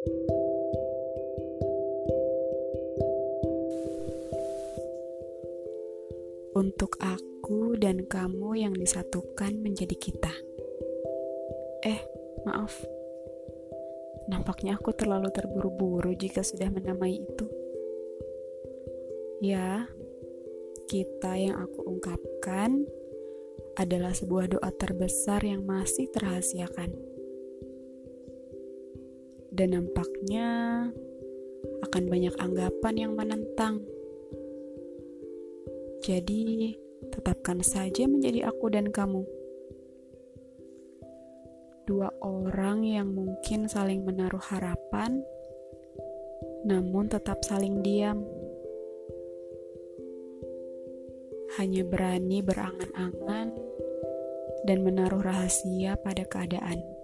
Untuk aku dan kamu yang disatukan menjadi kita. Eh, maaf. Nampaknya aku terlalu terburu-buru jika sudah menamai itu. Ya, kita yang aku ungkapkan adalah sebuah doa terbesar yang masih terahasiakan. Dan nampaknya akan banyak anggapan yang menentang. Jadi, tetapkan saja menjadi aku dan kamu. Dua orang yang mungkin saling menaruh harapan, namun tetap saling diam. Hanya berani berangan-angan dan menaruh rahasia pada keadaan.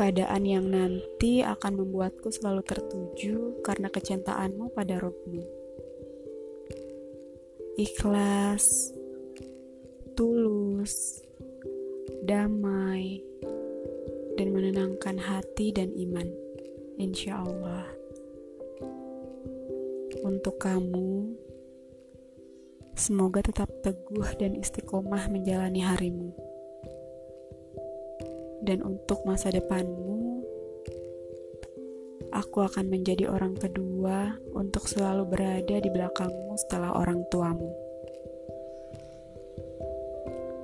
Keadaan yang nanti akan membuatku selalu tertuju karena kecintaanmu pada rohmu. Ikhlas, tulus, damai, dan menenangkan hati dan iman. Insya Allah. Untuk kamu, semoga tetap teguh dan istiqomah menjalani harimu dan untuk masa depanmu, aku akan menjadi orang kedua untuk selalu berada di belakangmu setelah orang tuamu.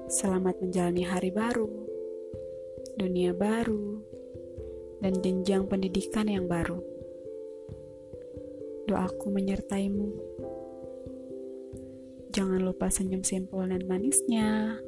Selamat menjalani hari baru, dunia baru, dan jenjang pendidikan yang baru. Doaku menyertaimu. Jangan lupa senyum simpul dan manisnya.